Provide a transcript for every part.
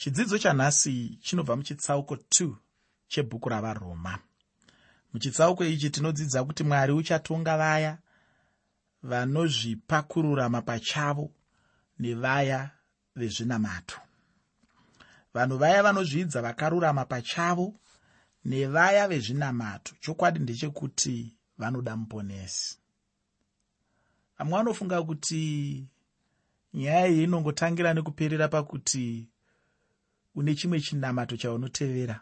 chidzidzo chanhasi chinobva muchitsauko 2 chebhuku ravaroma muchitsauko ichi tinodzidza kuti mwari uchatonga vaya vanozvipa kururama pachavo nevaya vezvinamato. Vanhu vaya vanozvidza vakarurama pachavo nevaya vezvinamato. Chokwadi ndechekuti vanoda muponesi. Vamwe vanofunga kuti nyaya iyi inongotangira nekuperera pakuti une chimwe chinamato chaunotevera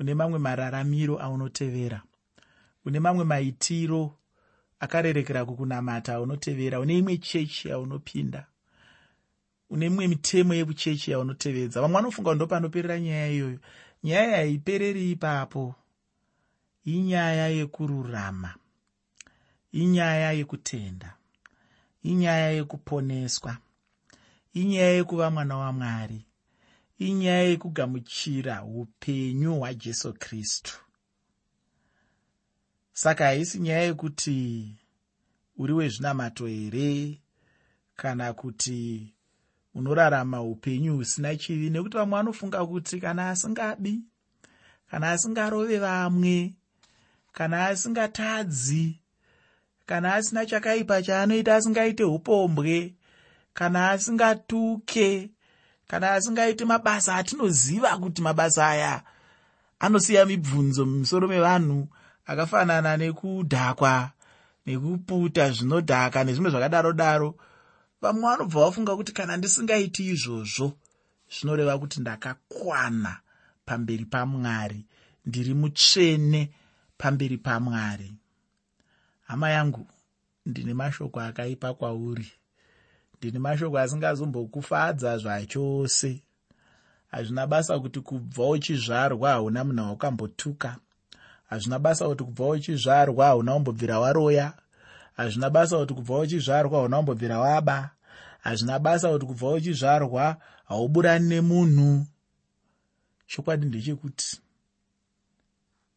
une mamwe mararamiro aunotevera une mamwe maitiro akarerekera kukunamata aunotevera une imwe chechi yaunopinda une imwe mitemo yebuchechi yaunotevedza. Vamwe vanofunga kuti ndopanoperera nyaya iyoyo. Nyaya haipereri ipapo. Inyaya yekururama inyaya yekutenda inyaya yekuponeswa inyaya yekuva mwana wamwari inyaya yekugamuchira upenyu hwajesu kristu. Saka haisi nyaya yekuti uri wezvinamato here kana kuti unorarama upenyu husina chivi nekuti vamwe vanofunga kuti kana asingabi kana asingarove vamwe kana asingatadzi kana asina chakaipa chaanoita asingaite upombwe kana asingatuke kana asingaiti mabasa atinoziva kuti mabasa aya anosiya mibvunzo mumusoro mevanhu akafanana nekudhakwa nekuputa zvinodhaka nezvimwe zvakadaro daro. Vamwe vanobva vafunga kuti kana ndisingaiti izvozvo zvinoreva kuti ndakakwana pamberi pamwari ndiri mutsvene pamberi pamwari. Hama yangu ndine mashoko akaipa kwauri ndine mashoko asingazombokufadza zvachose. Hazvina basa kuti kubva uchizvarwa hauna munhu wakambotuka. Hazvina basa kuti kubva uchizvarwa hauna umbobvira waroya. Hazvina basa kuti kubva uchizvarwa hauna umbobvira waba. Hazvina basa kuti kubva uchizvarwa hauburani nemunhu. Chokwadi ndechekuti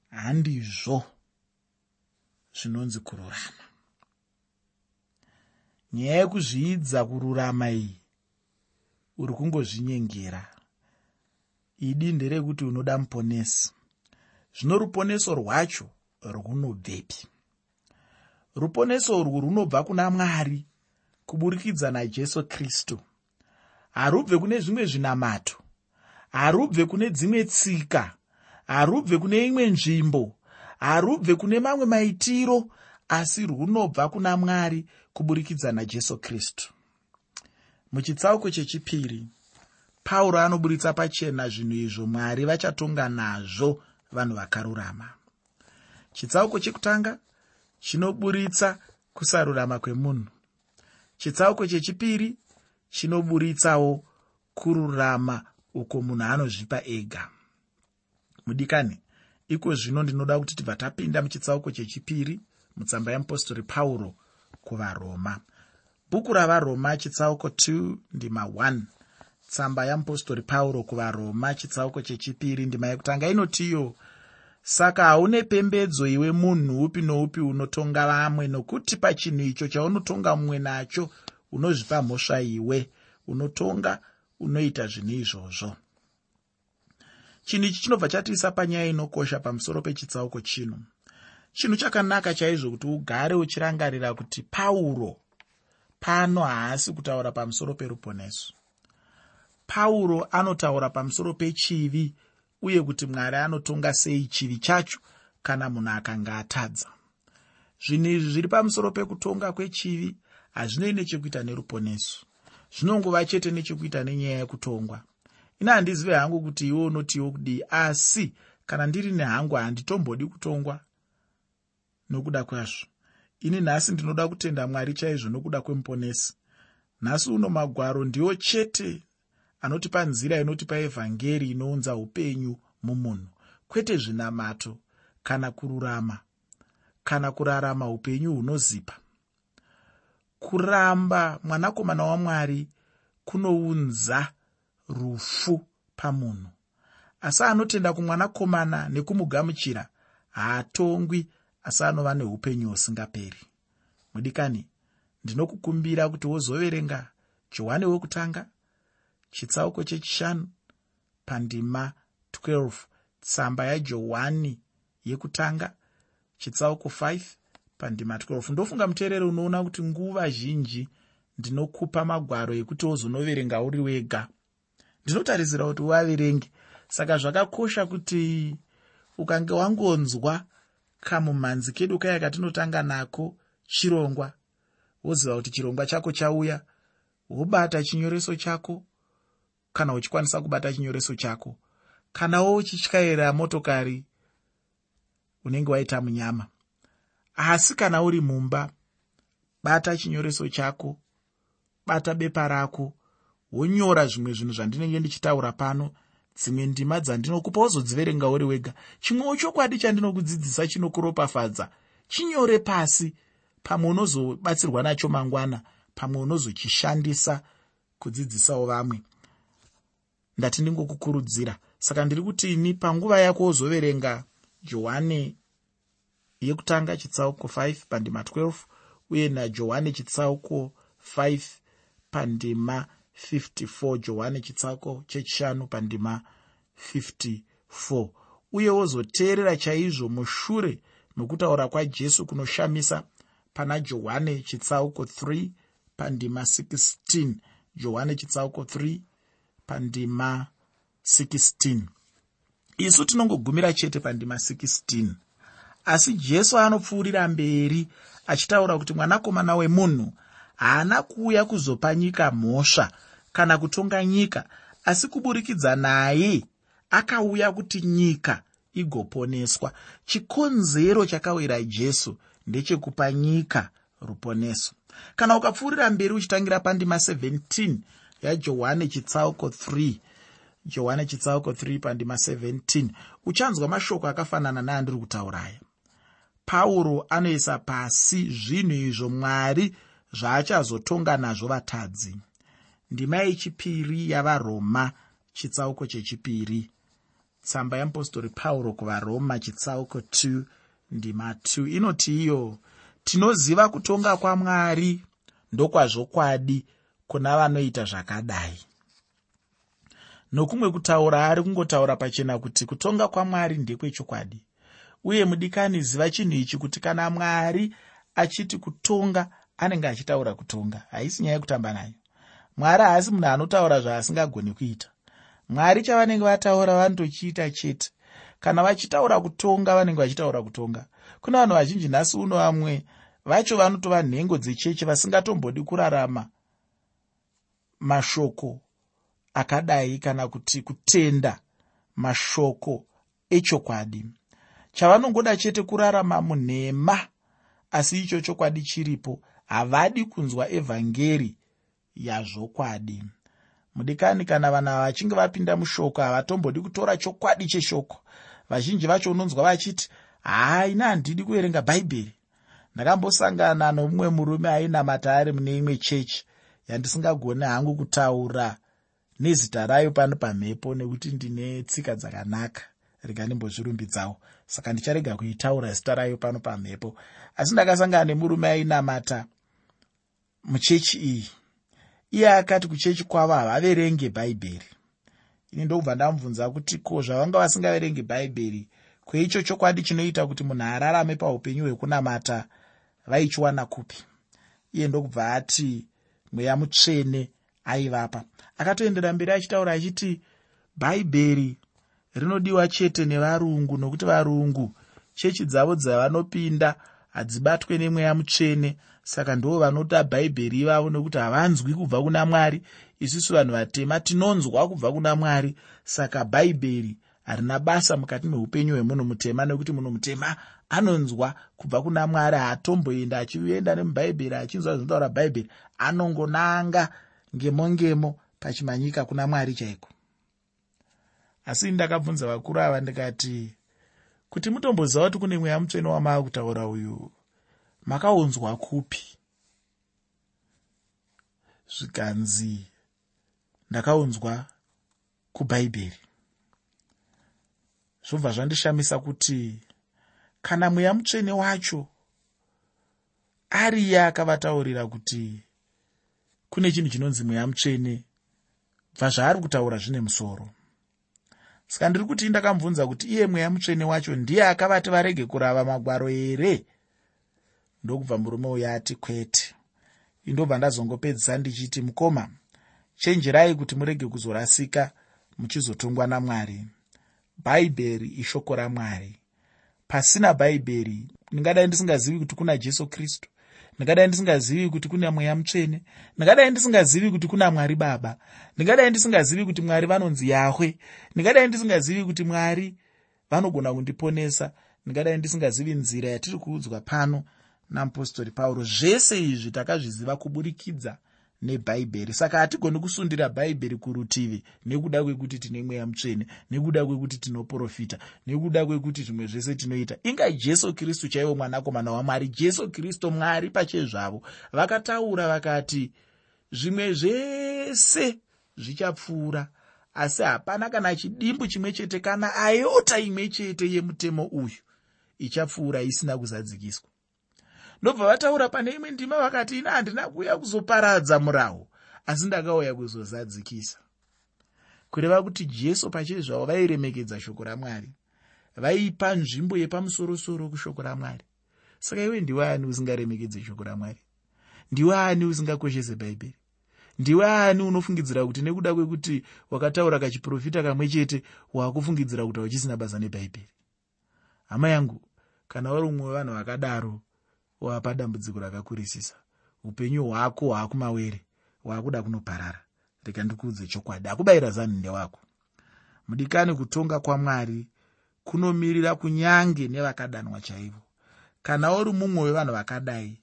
handizvo zvinonzi kururama nyaya yekuzviidza kururama iyi uri kungozvinyengera idi nderekuti unoda muponesi. Zvino ruponeso rwacho runobvepi. Ruponeso urwu runobva kuna mwari kuburikidza najesu kristu. Harubve kune zvimwe zvinamato harubve kune dzimwe tsika harubve kune imwe nzvimbo harubve kune mamwe maitiro asi runobva kuna mwari kuburikidza najesu kristu. Muchitsauko chechipiri pauro anoburitsa pachena zvinhu izvo mwari vachatonga nazvo vanhu vakarurama. Chitsauko chekutanga chinoburitsa kusarurama kwemunhu. Chitsauko chechipiri chinoburitsawo kururama uko munhu anozvipa ega. Mudikani iko zvino ndinoda kuti tibva tapinda muchitsauko chechipiri mutsamba yeapostori pauro kuvaroma. Bhuku ravaroma chitsauko 2 ndima 1 tsamba yeapostori pauro kuvaroma chitsauko chechipiri ndima yekutanga inotiyo saka haune pembedzo iwe munhu upi noupi unotonga vamwe nokuti pachinhu icho chaunotonga mumwe nacho unozvipa mhosva iwe. Unotonga unoita zvinhu izvozvo. Chinhu ichi chinobva chatiisa panyaya inokosha pamusoro pechitsauko chino chinhu chakanaka chaizvo kuti ugare uchirangarira kuti pauro pano haasi kutaura pamusoro peruponeso. Pauro anotaura pamusoro pechivi uye kuti mwari anotonga sei chivi chacho kana munhu akanga atadza. Zvinhu izvi zviri pamusoro pekutonga kwechivi hazvinoi nechekuita neruponeso. Zvinongova chete nechekuita nenyaya yekutongwa. Ina handizive hangu kuti iwe unotiwo kudii asi kana ndiri nehangu handitombodi kutongwa nokuda kwazvo. Ini nhasi ndinoda kutenda mwari chaizvo nokuda kwemuponesi nhasi uno magwaro ndiwo chete anotipa nzira inotipa evhangeri inounza upenyu mumunhu kwete zvinamato kana kururama kana kurarama upenyu hunozipa. Kuramba mwanakomana wamwari kunounza rufu pamunhu. Asi anotenda kumwanakomana nekumugamuchira haatongwi asi anova neupenyu husingaperi. Mudikani ndinokukumbira kuti wozoverenga johani wekutanga chitsauko chechishanu pandima 12 tsamba yajohani yekutanga chitsauko 5 pandima 12 ndofunga muteereri unoona kuti nguva zhinji ndinokupa magwaro ekuti wozonoverenga uri wega. Ndinotarisira kuti uvaverenge saka zvakakosha kuti ukange wangonzwa kamumhanzi kedu kaya katinotanga nako chirongwa. Woziva kuti chirongwa chako chauya wobata chinyoreso chako kana uchikwanisa kubata chinyoreso chako. Kanawo uchityaira motokari unenge waita munyama. Asi kana uri mumba bata chinyoreso chako bata bepa rako wonyora zvimwe zvinhu zvandinenge ndichitaura pano dzimwe ndima dzandinokupa wozodziverenga uri wega. Chimwewo chokwadi chandinokudzidzisa chinokuropafadza chinyore pasi pamwe unozobatsirwa nacho mangwana pamwe unozochishandisa kudzidzisawo vamwe. Ndati ndingokukurudzira. Saka ndiri kuti ini panguva yako wozoverenga johani yekutanga chitsauko 5 pandima 12 uye najohani chitsauko 5 pandima 54 johani chitsauko chechishanu pandima 54 uye wozoteerera chaizvo mushure mekutaura kwajesu kunoshamisa pana johani chitsauko 3 pandima 16 johani chitsauko 3 pandima 16 isu tinongogumira chete pandima 16 asi jesu anopfuurira mberi achitaura kuti mwanakomana wemunhu haana kuuya kuzopa nyika mhosva kana kutonga nyika asi kuburikidza naye akauya kuti nyika igoponeswa. Chikonzero chakawira jesu ndechekupa nyika ruponeso. Kana ukapfuurira mberi uchitangira pandima 17 yajohani chitsauko 3 johani chitsauko 3 pandima 17 uchanzwa mashoko akafanana neandiri kutauraya. Pauro anoisa pasi zvinhu izvo mwari zvaachazotonga nazvo vatadzi ndima yechipiri yavaroma chitsauko chechipiri. Tsamba yeapostori pauro kuvaroma chitsauko 2 ndima 2 inoti iyo tinoziva kutonga kwamwari ndokwazvokwadi kuna vanoita zvakadai. Nokumwe kutaura ari kungotaura pachena kuti kutonga kwamwari ndekwechokwadi uye mudikani ziva chinhu ichi kuti kana mwari achiti kutonga anenge achitaura kutonga. Haisi nyaya yekutamba nayo mwari haasi munhu anotaura zvaasingagoni kuita. Mwari chavanenge vataura vanotochiita chete. Kana vachitaura kutonga vanenge vachitaura kutonga. Kuna vanhu vazhinji nhasi uno vamwe vacho vanotova nhengo dzechechi vasingatombodi kurarama mashoko akadai kana kuti kutenda mashoko echokwadi. Chavanongoda chete kurarama munhema asi icho chokwadi chiripo. Havadi kunzwa evhangeri yazvokwadi. Mudikani kana vanhu ava vachinge vapinda mushoko havatombodi kutora chokwadi cheshoko. Vazhinji vacho unonzwa vachiti haina handidi kuverenga bhaibheri. Ndakambosangana nomumwe murume ainamata ari mune imwe chechi yandisingagoni hangu kutaura nezita rayo pano pamhepo nekuti ndine tsika dzakanaka. Rega ndimbozvirumbidzawo. Saka ndicharega kuitaura zita rayo pano pamhepo. Asi ndakasangana nemurume ainamata muchechi iyi iye akati kuchechi kwavo havaverenge bhaibheri. Ini ndokubva ndamubvunza kuti ko zvavanga vasingaverengi bhaibheri kweicho chokwadi chinoita kuti munhu ararame paupenyu hwekunamata vaichiwana kupi? Iye ndokubva ati mweya mutsvene aivapa. Akatoendera mberi achitaura achiti bhaibheri rinodiwa chete nevarungu nokuti varungu chechi dzavo dzavanopinda hadzibatwe nemweya mutsvene saka ndo vanoda bhaibheri ivavo nokuti havanzwi kubva kuna mwari. Isusu vanhu vatema tinonzwa kubva kuna mwari. Saka bhaibheri harina basa mukati meupenyu hwemunhu mutema nekuti munhu mutema anonzwa kubva kuna mwari haatomboenda achienda nemubhaibheri achinzwa zvinotaura bhaibheri anongonanga ngemo ngemo pachimanyika kuna mwari chaiko. Asi ndakabvunza vakuru ava ndikati kuti mutomboziva kuti kune mweya mutsvene wamaa kutaura uyu makaunzwa kupi? Zvikanzi ndakaunzwa kubhaibheri zvobva zvandishamisa kuti kana mweya mutsvene wacho ariye akavataurira kuti kune chinhu chinonzi mweya mutsvene bva zvaari kutaura zvine musoro. Saka ndiri kuti ndakamubvunza kuti iye mweya mutsvene wacho ndiye akavati varege kurava magwaro here ndokubva murume uyo ati kwete. Indobva ndazongopedzisa ndichiti mukoma chenjerai kuti murege kuzorasika muchizotongwa namwari. Bhaibheri ishoko ramwari pasina bhaibheri ndingadai ndisingazivi kuti kuna jesu kristu ndingadai ndisingazivi kuti kuna mweya mutsvene ndingadai ndisingazivi kuti kuna mwari baba ndingadai ndisingazivi kuti mwari vanonzi yahwe ndingadai ndisingazivi kuti mwari vanogona kundiponesa ndingadai ndisingazivi nzira yatiri kuudzwa pano namupostori pauro zvese izvi takazviziva kuburikidza nebhaibheri saka hatigoni kusundira bhaibheri kurutivi nekuda kwekuti tine mweya mutsvene nekuda kwekuti tinoprofita nekuda kwekuti zvimwe zvese tinoita. Ingai jesu kristu chaivo mwanakomana wamwari jesu kristu mwari pachezvavo. Vakataura vakati zvimwe zvese zvichapfuura asi hapana kana chidimbu chimwe chete kana ayota imwe chete yemutemo uyu ichapfuura isina kuzadzikiswa ndobva vataura pane imwe ndima vakati ina handina kuuya kuzoparadza murahu asi ndakauya kuzozadzikisa kureva kuti jesu pachiri zvavo vairemekedza shoko ramwari vaipa nzvimbo yepamusorosoro kushoko ramwari. Saka iwe ndiwe ani usingaremekedze shoko ramwari? Ndiwe ani usingakoshese bhaibheri? Ndiwe ani unofungidzira kuti nekuda kwekuti wakataura kachiprofita kamwe chete waakufungidzira kuti hauchisina basa nebhaibheri? Hama yangu kana vari umwe wevanhu vakadaro wapa dambudziko rakakurisisa. Upenyu hwako hwaakumawere hwaakuda kunoparara. Rega ndikuudze chokwadi akubayira zani ndewako mudikani kutonga kwamwari kunomirira kunyange nevakadanwa chaivo. Kana uri mumwe wevanhu vakadai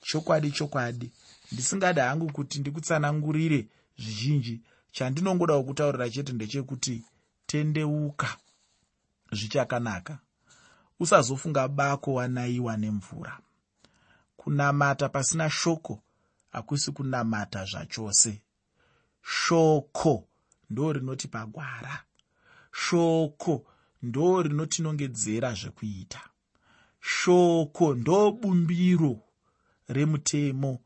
chokwadi chokwadi. Ndisingadi hangu kuti ndikutsanangurire zvizhinji. Chandinongoda kukutaurira chete ndechekuti tendeuka zvichakanaka. Usazofunga bako wanayiwa nemvura kunamata pasina shoko hakusi kunamata zvachose. Shoko ndo rinotipa gwara shoko ndo rinotinongedzera zvekuita. Shoko ndo bumbiro remutemo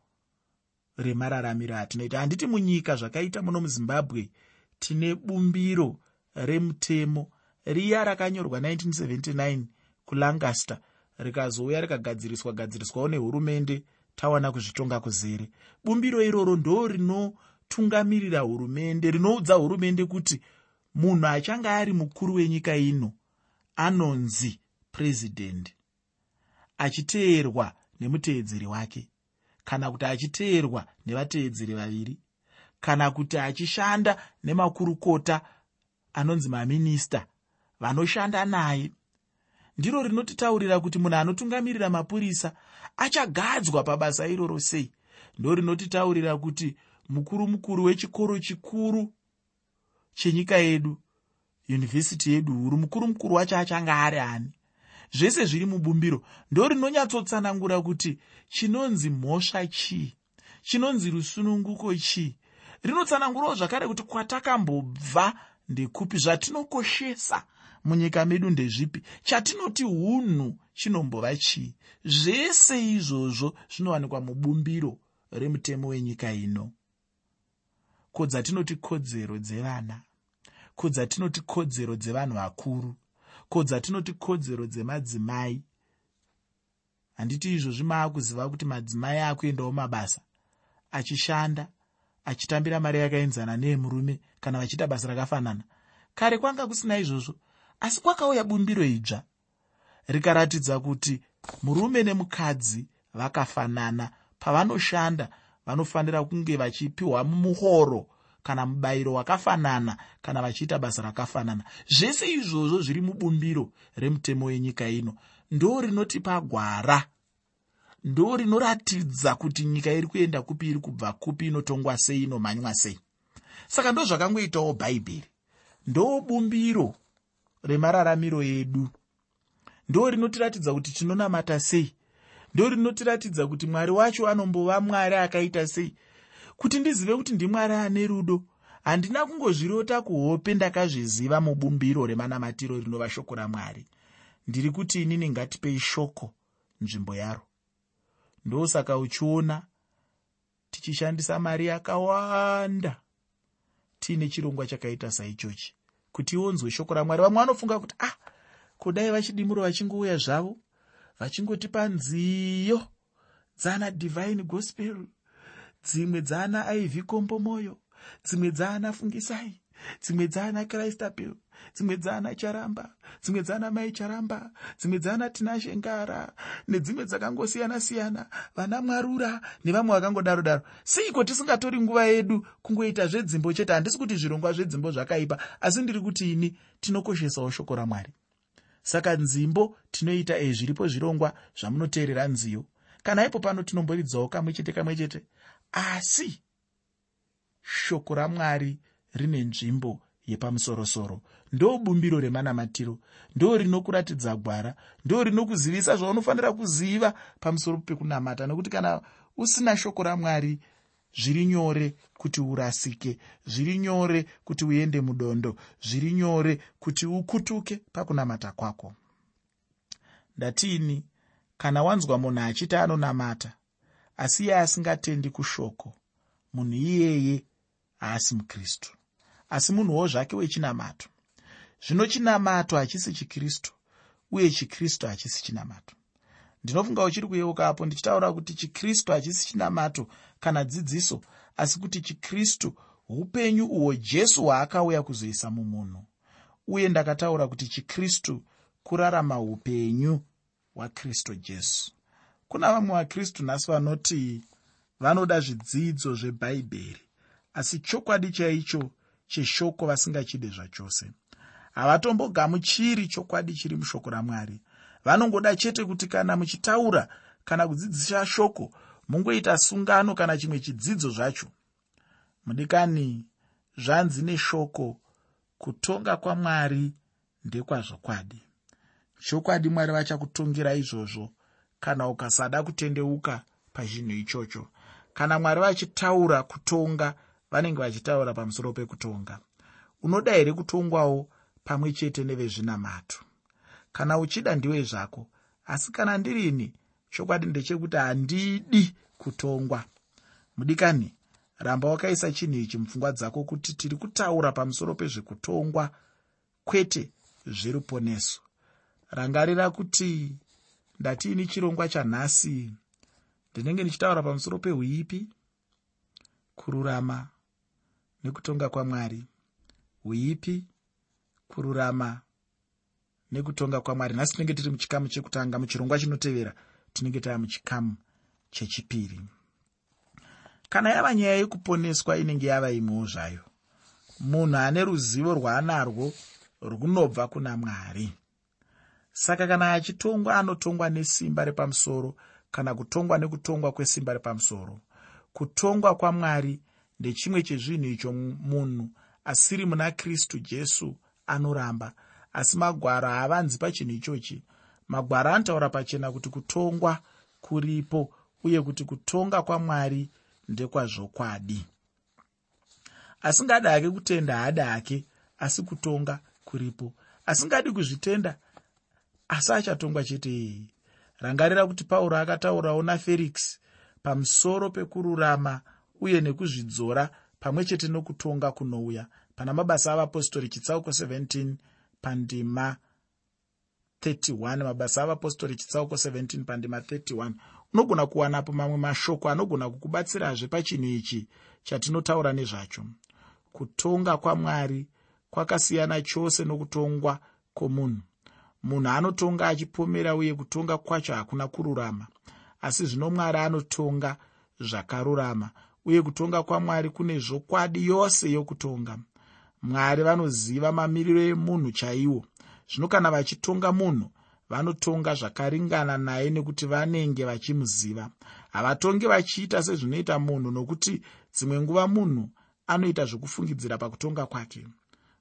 remararamiro atinoita. Handiti munyika zvakaita muno muzimbabwe tine bumbiro remutemo. Riya rakanyorwa 1979 kulancaster rikazouya rikagadziriswa gadziriswawo nehurumende tawana kuzvitonga kuzere. Bumbiro iroro ndo rinotungamirira hurumende rinoudza hurumende kuti munhu achange ari mukuru wenyika ino anonzi purezidendi achiteerwa nemuteedzeri wake kana kuti achiteerwa nevateedzeri vaviri kana kuti achishanda nemakurukota anonzi maminista vanoshanda naye ndiro rinotitaurira kuti munhu anotungamirira mapurisa achagadzwa pabasa iroro sei. Ndo rinotitaurira kuti mukuru mukuru wechikoro chikuru chenyika yedu yunivhesiti yedu huru mukuru mukuru wacho achanga ari ani? Zvese zviri mubumbiro. Ndo rinonyatsotsanangura kuti chinonzi mhosva chii? Chinonzi rusununguko chii? Rinotsanangurawo zvakare kuti kwatakambobva ndekupi zvatinokoshesa munyika medu ndezvipi? Chatinoti unhu chinombova chii? Zvese izvozvo zvinowanikwa mubumbiro remutemo wenyika ino. Kodzatinoti kodzero dzevana kodzatinoti kodzero dzevanhu vakuru kodzatinoti kodzero dzemadzimai handiti izvozvi maakuziva kuti madzimai akuendawo mabasa achishanda achitambira mari yakaenzana neemurume kana vachiita basa rakafanana. Kare kwanga kusina izvozvo asi kwakauya bumbiro idzva rikaratidza kuti murume nemukadzi vakafanana. Pavanoshanda vanofanira kunge vachipiwa muhoro kana mubayiro wakafanana kana vachiita basa rakafanana. Zvese izvozvo zviri mubumbiro remutemo wenyika ino. Ndo rinotipa gwara ndo rinoratidza kuti nyika iri kuenda kupi iri kubva kupi inotongwa sei inomhanywa sei. Saka ndo zvakangoitawo bhaibheri. Ndo bumbiro remararamiro edu ndo rinotiratidza kuti tinonamata sei? Ndo rinotiratidza kuti mwari wacho anombova mwari akaita sei? Kuti ndizive kuti ndimwari ane rudo handina kungozvirota kuhope ndakazviziva mubumbiro remanamatiro rinova shoko ramwari. Ndiri kuti inini ngatipei shoko nzvimbo yaro. Ndosaka uchiona tichishandisa mari yakawanda tiine chirongwa chakaita saichochi kuti iwonzwe shoko ramwari. Vamwe vanofunga kuti ah kudai vachidimuro vachingouya zvavo vachingotipa nziyo dzana divhine gospel dzimwe dzana iv kombo mwoyo dzimwe dzana fungisai dzimwe dzana kristapel dzimwe dzana charamba. Dzimwe dzana mai charamba. Dzimwe dzana tinashe ngara nedzimwe dzakangosiyana-siyana vana mwarura nevamwe vakangodaro daro. Seiko tisingatori nguva yedu kungoita zvedzimbo chete? Handisi kuti zvirongwa zvedzimbo zvakaipa asi ndiri kuti ini tinokoshesawo shoko ramwari. Saka nzimbo tinoita e zviripo zvirongwa zvamunoteerera nziyo. Kana ipo pano tinomboridzawo kamwe chete kamwe chete. Asi shoko ramwari rine nzvimbo yepamusorosoro. Ndo bumbiro remanamatiro. Ndo rinokuratidza gwara. Ndo rinokuzivisa zvaunofanira kuziva pamusoro pekunamata nekuti kana usina shoko ramwari zviri nyore kuti urasike zviri nyore kuti uende mudondo zviri nyore kuti ukutuke pakunamata kwako. Ndatiini kana wanzwa munhu achiti anonamata asi iye asingatendi kushoko munhu iyeye haasi mukristu asi munhuwo zvake wechinamato zvino chinamato hachisi chikristu uye chikristu hachisi chinamato ndinofunga uchiri kuyeukapo ndichitaura kuti chikristu hachisi chinamato kana dzidziso asi kuti chikristu upenyu uhwo jesu hwaakauya kuzoisa mumunhu. Uye ndakataura kuti chikristu kurarama upenyu hwakristu jesu. Kuna vamwe vakristu nhasi vanoti vanoda zvidzidzo zvebhaibheri asi chokwadi chaicho cheshoko vasingachide zvachose. Havatombogamuchiri chokwadi chiri mushoko ramwari. Vanongoda chete kuti kana muchitaura kana kudzidzisa shoko mungoita sungano kana chimwe chidzidzo zvacho. Mudikani zvanzi neshoko kutonga kwamwari ndekwazvokwadi. Chokwadi mwari vachakutongira izvozvo kana ukasada kutendeuka pachinhu ichocho. Kana mwari vachitaura kutonga vanenge vachitaura pamusoro pekutonga. Unoda here kutongwawo pamwe chete nevezvinamato kana uchida ndiwe zvako asi kana ndirini chokwadi ndechekuti handidi kutongwa. Mudikani ramba wakaisa chinhu ichi mupfungwa dzako kuti tiri kutaura pamusoro pezvekutongwa kwete zveruponeso rangarira kuti ndatiini chirongwa chanhasi? Ndinenge ndichitaura pamusoro peuipi kururama nekutonga kwamwari uipi kururama nekutonga kwamwari. Nhasi tinenge tiri muchikamu chekutanga muchirongwa chinotevera tinenge tava muchikamu chechipiri. Kana yava nyaya yekuponeswa inenge yava imwewo zvayo munhu ane ruzivo rwaanarwo runobva kuna mwari. Saka kana achitongwa anotongwa nesimba repamusoro kana kutongwa nekutongwa kwesimba repamusoro. Kutongwa kwamwari ndechimwe chezvinhu icho munhu asiri muna kristu jesu anoramba. Asi magwaro haavanzi pachinhu ichochi. Magwaro anotaura pachena kuti kutongwa kuripo uye kuti kutonga kwamwari ndekwazvokwadi. Asingadi hake kutenda hadi hake asi kutonga kuripo. Asingadi kuzvitenda asi achatongwa chete. Rangarira kuti pauro akataurawo naferikisi pamusoro pekururama uye nekuzvidzora pamwe chete nokutonga kunouya. Pana mabasa avapostori chitsauko 17 pandima 31 mabasa avapostori chitsauko 17 pandima 31 unogona kuwanapo mamwe mashoko anogona kukubatsirazve pachinhu ichi chatinotaura nezvacho. Kutonga kwamwari kwakasiyana chose nokutongwa kwomunhu. Munhu anotonga achipomera uye kutonga kwacho hakuna kururama. Asi zvino mwari anotonga zvakarurama uye kutonga kwamwari kune zvokwadi yose yokutonga. Mwari vanoziva mamiriro emunhu chaiwo. Zvino kana vachitonga munhu vanotonga zvakaringana naye nekuti vanenge vachimuziva. Havatongi vachiita sezvinoita munhu nokuti dzimwe nguva munhu anoita zvokufungidzira pakutonga kwake.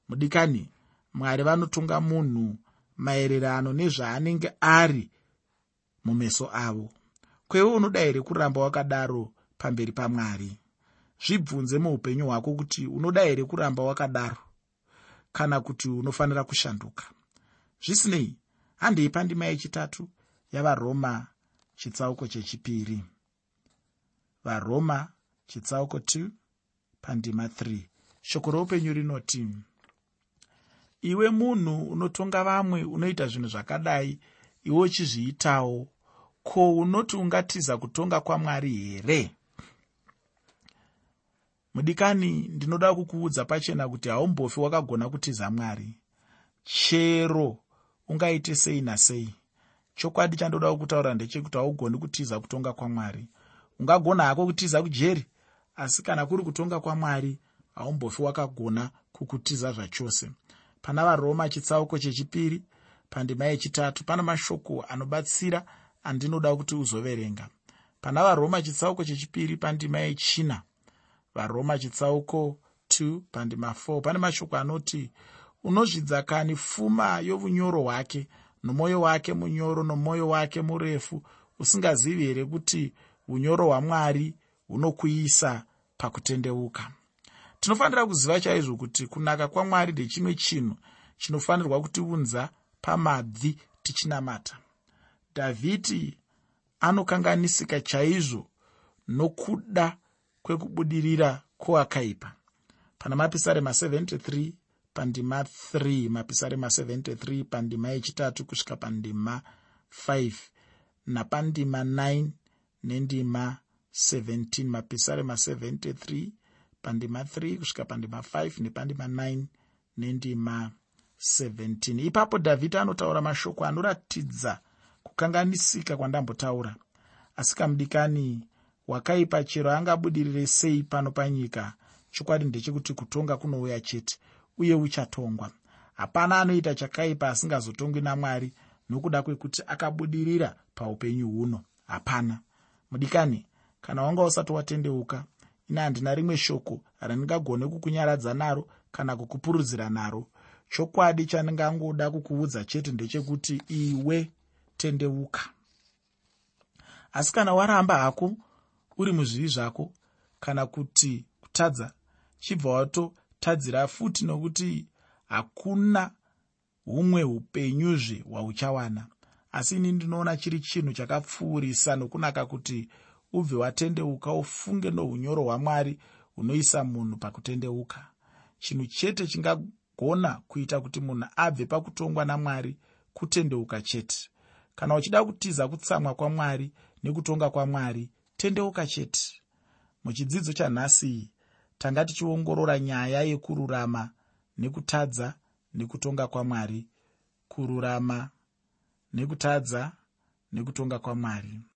Mudikani mwari vanotonga munhu maererano nezvaanenge ari mumeso avo. Kwewe unoda here kuramba wakadaro pamberi pamwari. Zvibvunze muupenyu hwako kuti unoda here kuramba wakadaro kana kuti unofanira kushanduka. Zvisinei handei pandima yechitatu yavaroma chitsauko chechipiri. Varoma chitsauko 2 pandima 3 shoko roupenyu rinoti iwe munhu unotonga vamwe unoita zvinhu zvakadai iwe uchizviitawo. Ko unoti ungatiza kutonga kwamwari here mudikani ndinoda kukuudza pachena kuti haumbofi wakagona kutiza mwari. Chero ungaite sei nasei? Chokwadi chandoda kukutaura ndechekuti haugoni kutiza kutonga kwamwari. Ungagona hako kutiza kujeri? Asi kana kuri kutonga kwamwari haumbofi wakagona kukutiza zvachose. Pana varoma chitsauko chechipiri pandima yechitatu pana mashoko anobatsira andinoda kuti uzoverenga. Pana varoma chitsauko chechipiri pandima yechina varoma chitsauko 2 pandima 4 pane mashoko anoti unozvidza kani pfuma younyoro hwake nomwoyo wake munyoro nomwoyo wake murefu. Usingazivi here kuti unyoro hwamwari hunokuisa pakutendeuka? Tinofanira kuziva chaizvo kuti kunaka kwamwari ndechimwe chinhu chinofanirwa kutiunza pamabvi tichinamata. Dhavhidhi anokanganisika chaizvo nokuda kwekubudirira kwoakaipa pana mapisarema 73 pandima 3 mapisarema 73 pandima yechitatu kusvika pandima 5 napandima 9 nendima 17 mapisarema 73 pandima 3 kusvika pandima 5 nepandima 9 nendima 17 ipapo dhavhidhi anotaura mashoko anoratidza kukanganisika kwandambotaura. Asi kamudikani wakaipa chero angabudirire sei pano panyika. Chokwadi ndechekuti kutonga kunouya chete uye uchatongwa. Hapana anoita chakaipa asingazotongwi namwari nokuda kwekuti akabudirira paupenyu huno. Hapana. Mudikani kana wanga usati watendeuka ine handina rimwe shoko randingagone kukunyaradza naro kana kukupurudzira naro. Chokwadi chandingangoda kukuudza chete ndechekuti iwe tendeuka. Asi kana waramba hako uri muzvivi zvako kana kuti kutadza chibva watotadzira futi nokuti hakuna humwe upenyuzve hwauchawana. Asi ini ndinoona chiri chinhu chakapfuurisa nokunaka kuti ubve watendeuka ufunge nounyoro hwamwari hunoisa munhu pakutendeuka. Chinhu chete chingagona kuita kuti munhu abve pakutongwa namwari kutendeuka chete. Kana uchida kutiza kutsamwa kwamwari nekutonga kwamwari tendeuka chete. Muchidzidzo chanhasi tanga tichiongorora nyaya yekururama nekutadza nekutonga kwamwari. Kururama nekutadza nekutonga kwamwari